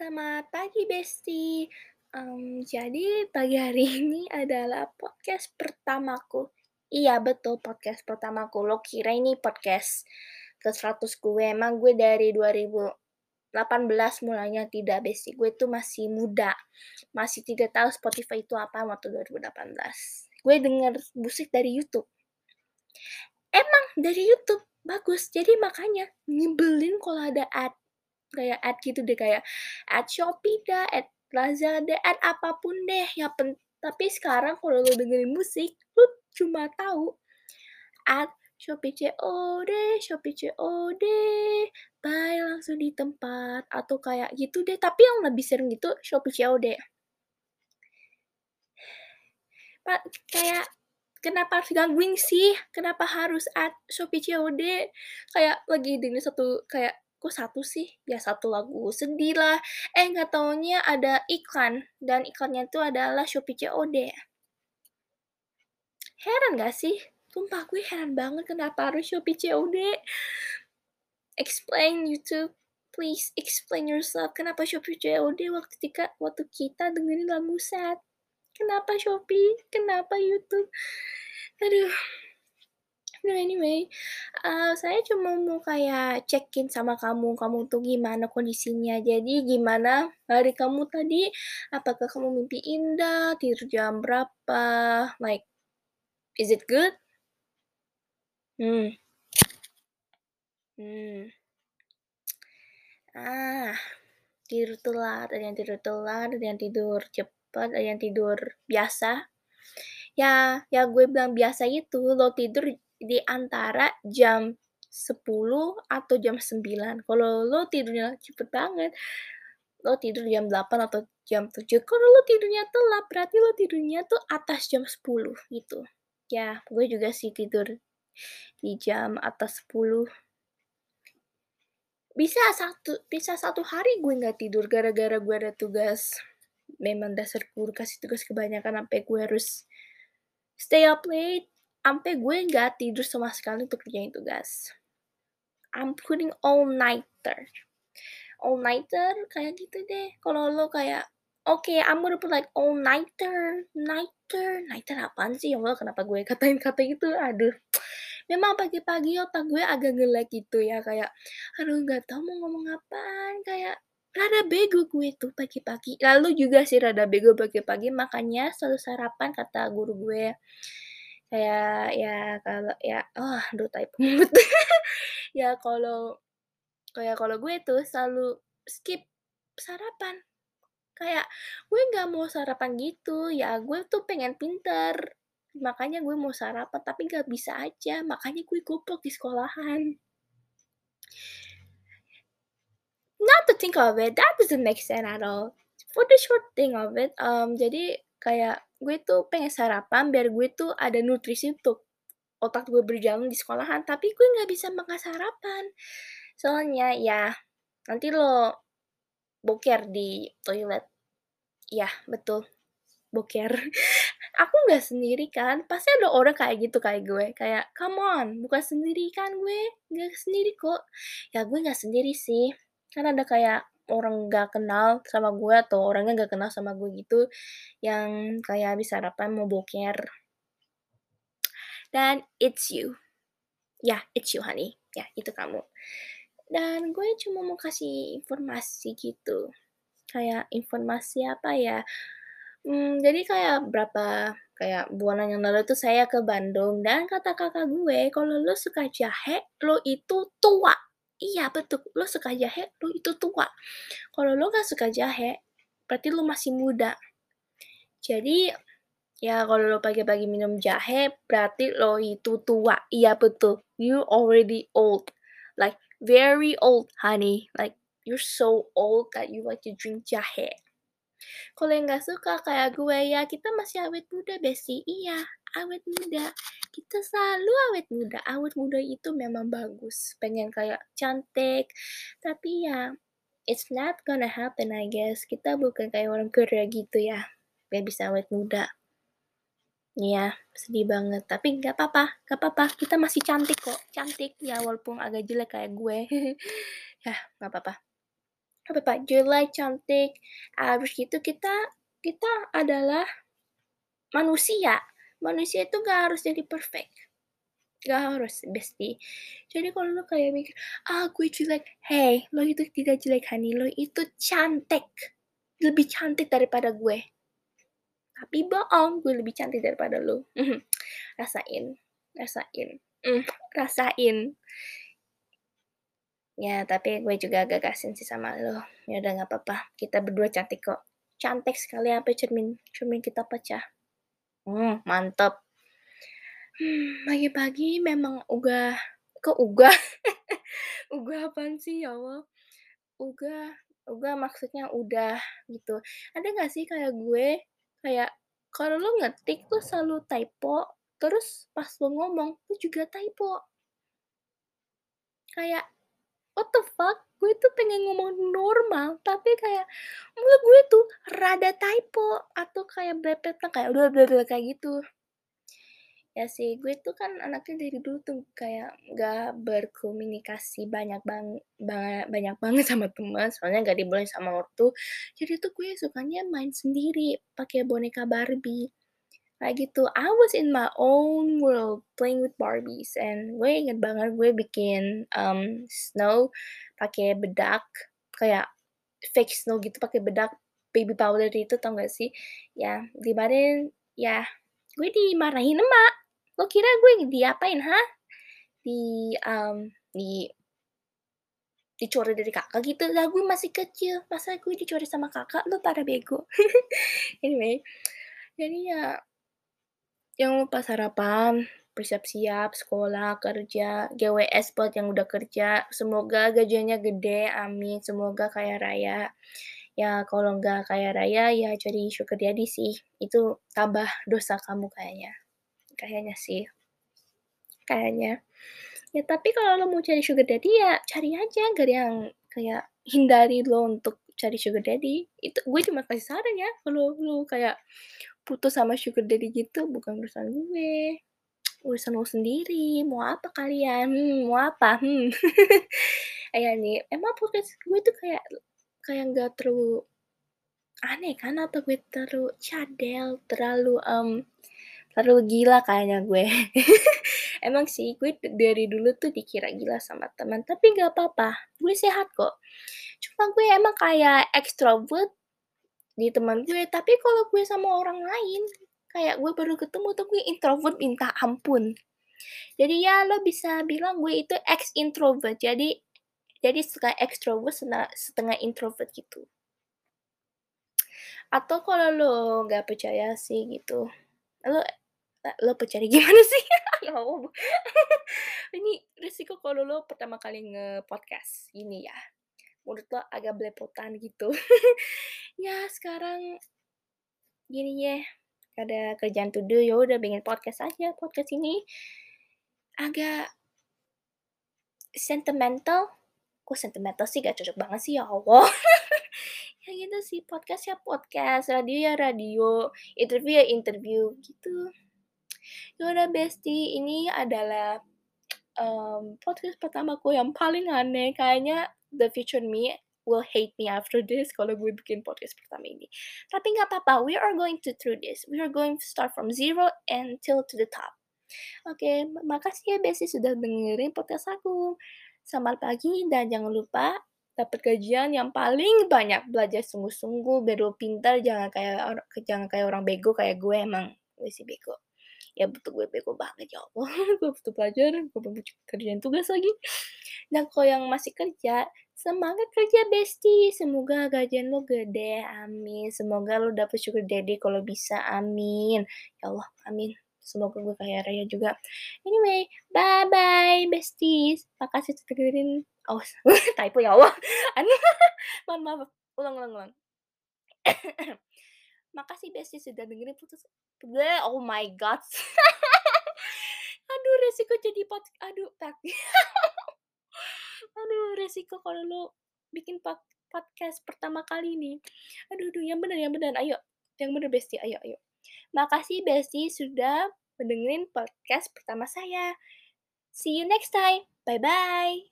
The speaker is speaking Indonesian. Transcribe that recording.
Selamat pagi Besti. Mmm, jadi pagi hari ini adalah podcast pertamaku. Iya betul podcast pertamaku. Lo kira ini podcast ke-100 gue, emang gue dari 2018 mulainya tidak Besti, gue tuh masih muda, masih tidak tahu Spotify itu apa waktu 2018. Gue denger musik dari YouTube. Emang dari YouTube, bagus. Jadi makanya nyebelin kalau ada ad kayak ad gitu deh kayak ad Shopee dah, ad Lazada, ad apa pun deh ya pen tapi sekarang kalau lo dengerin musik, lu cuma tahu ad Shopee COD, Shopee COD, buy langsung di tempat, atau kayak gitu deh, tapi yang lebih sering itu Shopee COD. Pak, kayak kenapa harus gangguin sih? Kenapa harus ad Shopee COD? Kayak lagi denger satu kayak kok satu sih? Ya satu lagu sedih lah, eh nggak taunya ada iklan, dan iklannya itu adalah Shopee COD. Heran gak sih? Sumpah gue heran banget kenapa harus Shopee COD. Explain YouTube, please explain yourself. Kenapa Shopee COD waktu tika waktu kita dengerin lagu sad? Kenapa Shopee? Kenapa YouTube? Aduh. No anyway, uh, saya cuma mau kayak check-in sama kamu, kamu tuh gimana kondisinya. Jadi gimana hari kamu tadi? Apakah kamu mimpi indah? Tidur jam berapa? Like, is it good? Hmm. Hmm. Ah, tidur telat, ada yang tidur telat, ada yang tidur cepet, ada yang tidur biasa. Ya, ya gue bilang biasa itu lo tidur di antara jam 10 atau jam 9. Kalau lo tidurnya cepet banget, lo tidur jam 8 atau jam 7. Kalau lo tidurnya telat, berarti lo tidurnya tuh atas jam 10 gitu. Ya, gue juga sih tidur di jam atas 10. Bisa satu bisa satu hari gue nggak tidur gara-gara gue ada tugas. Memang dasar guru kasih tugas kebanyakan sampai gue harus stay up late, sampai gue nggak tidur sama sekali untuk kerjain tugas. I'm putting all nighter. All nighter kayak gitu deh. Kalau lo kayak oke, I'm gonna put like all nighter, nighter, nighter apaan sih? Ya Allah, kenapa gue katain kata itu? Aduh. Memang pagi-pagi otak gue agak nge-lag gitu ya, kayak aduh nggak tahu mau ngomong apaan, kayak rada bego gue tuh pagi-pagi. Lalu juga sih rada bego pagi-pagi, makanya selalu sarapan kata guru gue. Kayak ya kalau ya oh aduh tai banget. Ya kalau kayak kalau gue tuh selalu skip sarapan. Kayak gue nggak mau sarapan gitu, ya gue tuh pengen pinter. Makanya gue mau sarapan, tapi nggak bisa aja, makanya gue goblok di sekolahan. Not to think of it, that doesn't make sense at all. For the short thing of it, um, jadi kayak gue tuh pengen sarapan biar gue tuh ada nutrisi untuk otak gue berjalan di sekolahan, tapi gue nggak bisa makan sarapan. Soalnya ya nanti lo boker di toilet. Ya, betul. Boker. Aku nggak sendiri kan, pasti ada orang kayak gitu kayak gue. Kayak, come on, bukan sendiri kan gue? Nggak sendiri kok. Ya gue nggak sendiri sih. Kan ada kayak orang nggak kenal sama gue atau orangnya nggak kenal sama gue gitu yang kayak habis sarapan mau boker. Dan it's you. Ya, it's you honey. Ya, itu kamu. Dan gue cuma mau kasih informasi gitu. Kayak informasi apa ya? Hmm, jadi kayak berapa kayak bulan yang lalu tuh saya ke Bandung dan kata kakak gue, "Kalau lo suka jahe, lo itu tua." Iya betul, lo suka jahe, lo itu tua. Kalau lo nggak suka jahe, berarti lo masih muda. Jadi ya kalau lo pagi-pagi minum jahe, berarti lo itu tua. Iya betul, you already old. Like very old, honey. Like you're so old that you like to drink jahe. Kalau yang nggak suka kayak gue ya, kita masih awet muda Besti. Iya, awet muda. Kita selalu awet muda. Awet muda itu memang bagus. Pengen kayak cantik. Tapi ya, it's not gonna happen I guess. Kita bukan kayak orang Korea gitu ya. Gak bisa awet muda. Iya, sedih banget. Tapi nggak apa-apa, nggak apa-apa. Kita masih cantik kok, cantik ya walaupun agak jelek kayak gue. ya, nggak apa-apa. Apa Pak, jelek, cantik, average gitu, kita kita adalah manusia. Manusia itu nggak harus jadi perfect. Nggak harus, bestie. Jadi kalau lo kayak mikir, "Ah, gue jelek." Hey, lo itu tidak jelek, honey, lo itu cantik. Lebih cantik daripada gue. Tapi bohong, gue lebih cantik daripada lo. Rasain, rasain, mmm, rasain. Ya, tapi gue juga agak kasihan sih sama lo. Ya udah nggak apa-apa, kita berdua cantik kok. Cantik sekali sampai cermin cermin kita pecah. Hmm, mantap. Hmm, pagi-pagi memang ugah kok ugah? Ugah apaan sih, ya Allah? Ugah ugah maksudnya udah gitu. Ada nggak sih kayak gue, kayak kalau lo ngetik tuh selalu typo, terus pas lo ngomong tuh juga typo. Kayak, what the fuck? Gue tuh pengen ngomong normal, tapi kayak mulut gue tuh rada typo atau kayak blepetnya kayak kayak gitu. Ya sih, gue tuh kan anaknya dari dulu tuh kayak nggak berkomunikasi banyak bang ba banyak banget sama teman, soalnya nggak dibolehin sama ortu. Jadi tuh gue sukanya main sendiri, pakai boneka Barbie. Kayak gitu. I was in my own world playing with Barbies and gue inget banget gue bikin, mmm, snow pakai bedak, kayak fake snow gitu pakai bedak baby powder itu, tau nggak sih? Ya, kemarin ya gue dimarahin emak. Lo kira gue diapain, hah? Di, mmm, di dicoret dari kakak gitu, lah gue masih kecil, masa gue dicoret sama kakak, lo pada bego. Anyway, jadi ya jangan lupa sarapan, bersiap-siap, sekolah, kerja, GWS buat yang udah kerja, semoga gajinya gede, amin, semoga kaya raya. Ya kalau nggak kaya raya, ya jadi sugar daddy sih, itu tambah dosa kamu kayaknya. Kayaknya sih. Kayaknya. Ya tapi kalau lo mau cari sugar daddy ya cari aja, nggak ada yang kayak hindari lo untuk cari sugar daddy. Itu gue cuma kasih saran ya, kalau lo kayak putus sama sugar daddy gitu, bukan urusan gue. Urusan lo sendiri, mau apa kalian? Hmm, mau apa? Hmm. Ya nih, emang podcast gue tuh kayak kayak nggak terlalu aneh kan, atau gue terlalu cadel, terlalu, mmm, terlalu gila kayaknya gue. Emang sih, gue dari dulu tuh dikira gila sama teman, tapi nggak apa-apa, gue sehat kok. Cuma gue emang kayak extrovert di teman gue, tapi kalau gue sama orang lain, kayak gue baru ketemu tuh gue introvert minta ampun. Jadi ya lo bisa bilang gue itu ex introvert, jadi jadi setengah extrovert, setengah introvert gitu. Atau kalau lo nggak percaya sih gitu, lo lo percaya gimana sih? Allah. Ini resiko kalau lo pertama kali nge-podcast gini ya, mulut lo agak belepotan gitu. Ya sekarang gini yeh, ada kerjaan to do, ya udah bikin podcast aja, podcast ini agak sentimental, kok sentimental sih, nggak cocok banget sih, ya Allah. Ya gitu sih, podcast ya podcast, radio ya radio, interview ya interview, gitu. Ya udah bestie, ini adalah, mmm, podcast pertamaku yang paling aneh, kayaknya the future me will hate me after this kalau gue bikin podcast pertama ini. Tapi nggak apa-apa, we are going to through this, we are going to start from zero until to the top. Oke, makasih ya bestie sudah dengerin podcast aku. Selamat pagi dan jangan lupa dapat gajian yang paling banyak, belajar sungguh-sungguh biar lo pintar, jangan kayak or jangan kayak orang bego kayak gue, emang gue sih bego. Ya betul gue bego banget, ya Allah, gue butuh pelajaran, gue belum kerjain tugas lagi. Dan kalau yang masih kerja, semangat kerja bestie, semoga gajian lo gede, amin. Semoga lo dapet sugar daddy kalau bisa, amin. Ya Allah, amin. Semoga gue kaya raya juga. Anyway, bye-bye besties, makasih sudah dengerin awas typo ya Allah. Aduh, mohon maaf, ulang ulang ulang. Makasih bestie sudah dengerin putus oh my god. Aduh resiko jadi pod aduh tak Aduh resiko kalau lo bikin pod podcast pertama kali nih. Aduh aduh, yang bener yang bener, ayo, yang bener bestie, ayo ayo. Makasih bestie sudah mendengerin podcast pertama saya. See you next time, bye-bye.